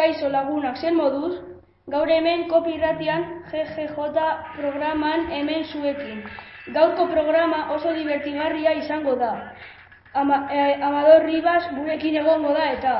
Kaixo lagunak zen moduz, gaur hemen kopi irratian GGJ programan hemen zuekin. Gaurko programa oso divertigarria izango da. Ama, eh, Amador Ribas gurekin egongo da eta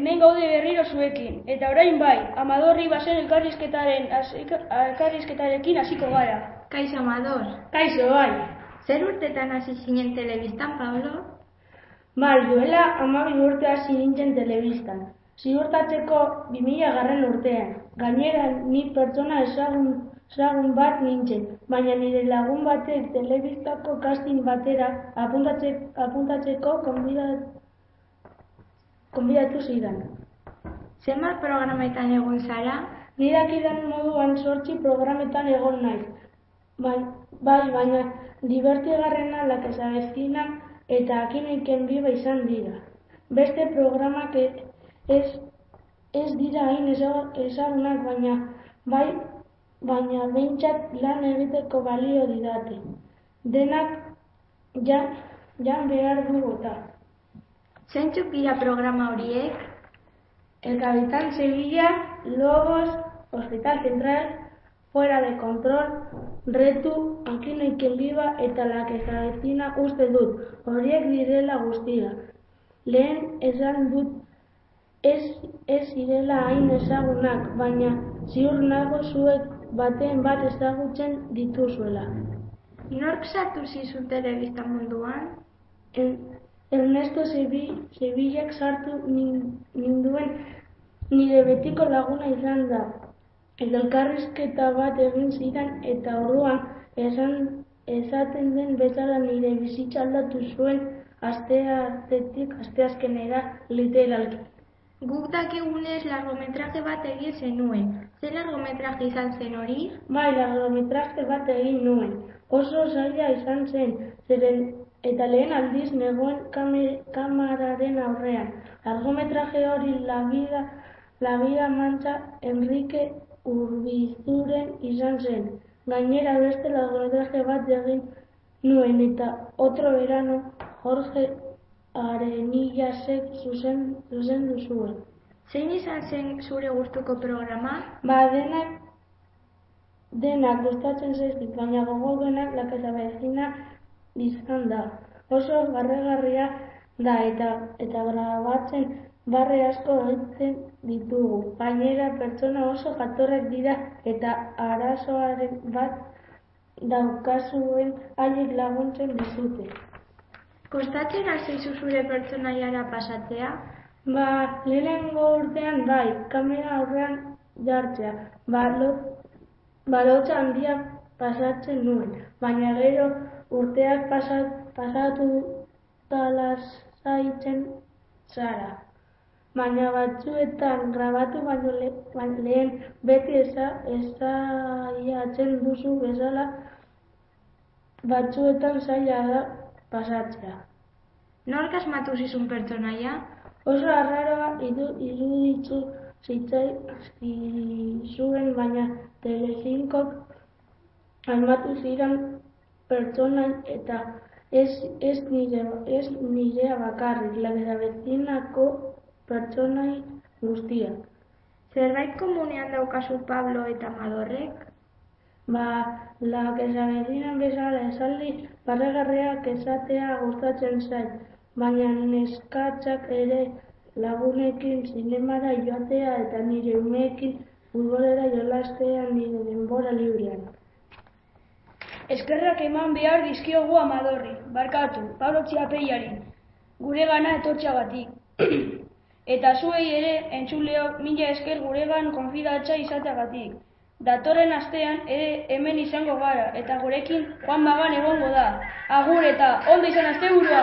Hemen gaude berriro zuekin, eta orain bai, Amador Ribasen elkarrizketaren elkarrizketarekin hasiko gara. Kaixo Amador, Kaixo, bai. zer urtetan hasi zinen telebistan, Pablo? Bai, duela amabi urte hasi nintzen telebistan. Ziurtatzeko 2000 garren urtean. Gainera, ni pertsona ezagun, ezagun bat nintzen, baina nire lagun batek telebistako casting batera apuntatze, apuntatzeko konbidat, konbidatu zidan. Zenbat programetan egon zara? Ni dakidan moduan sortzi programetan egon naiz. Bai, bai baina divertigarrena la que se avecina eta akinoiken biba izan dira. Beste programak e- ez, ez dira hain eza- ezagunak, baina bai, baina behintzat lan egiteko balio didate. Denak jan, jan behar du bota. Zeintzuk dira programa horiek? El Capitán Sevilla, Lobos, Hospital Central, Fuera de Control, Retu, Aquí no hay quien viva eta la que se avecina uste dut, horiek direla guztia. Lehen esan dut ez, ez zirela hain ezagunak, baina ziur nago zuek baten bat ezagutzen dituzuela. Nork sartu zizun telebista munduan? El, Ernesto Sevi- Sevillak sartu nin- ninduen nire betiko laguna izan da. Eta elkarrizketa bat egin zidan eta orduan esan esaten den bezala nire bizitza aldatu zuen asteartetik asteazkenera literalki. Guk dakigunez largometraje bat egin zenuen. Zer largometraje izan zen hori? Bai, largometraje bat egin nuen. Oso zaila izan zen, zeren eta lehen aldiz negoen kame- kamararen aurrean. Largometraje hori La Vida, La Vida Mancha Enrique Urbizuren izan zen. Gainera beste largometraje bat egin nuen eta otro verano Jorge Arenillasek zuzen, zuzendu zuen. Zein izan zen zure gustuko programa? Ba, denak, denak gustatzen zaizkit, baina gogoenak la casa izan da. Oso garregarria da eta eta grabatzen barre asko egiten ditugu. Gainera pertsona oso jatorrak dira eta arazoaren bat daukazuen haiek laguntzen dizute. Kostatzen hasi zure pertsonaiara pasatzea? Ba, lehenengo urtean bai, kamera aurrean jartzea. Ba, lo, ba lotxa handia pasatzen nuen, baina gero urteak pasat, pasatu talaz zaitzen zara. Baina batzuetan grabatu baino le, baino lehen beti eza, ezaiatzen duzu bezala batzuetan zaila da pasatzea. Nork asmatu zizun pertsonaia? Oso arraroa idu, iruditu zitzai zuen, baina Telecinkok almatu ziren pertsonan eta ez, ez, nire, ez nirea bakarrik, la bezinako pertsonai guztiak. Zerbait komunean daukazu Pablo eta Amadorrek? Ba, la avecinan bezala esaldi barregarriak esatea gustatzen zait, baina neskatzak ere lagunekin zinemara joatea eta nire umeekin futbolera jolastea nire denbora librean. Eskerrak eman behar dizkiogu amadorri, barkatu, Pablo Txiapeiari, gure gana etortxagatik. Eta zuei ere, entzuleok, mila esker guregan konfidatza izateagatik. Datorren astean ere hemen izango gara, eta gurekin Juan Magan egongo da. Agur eta ondo izan asteburua!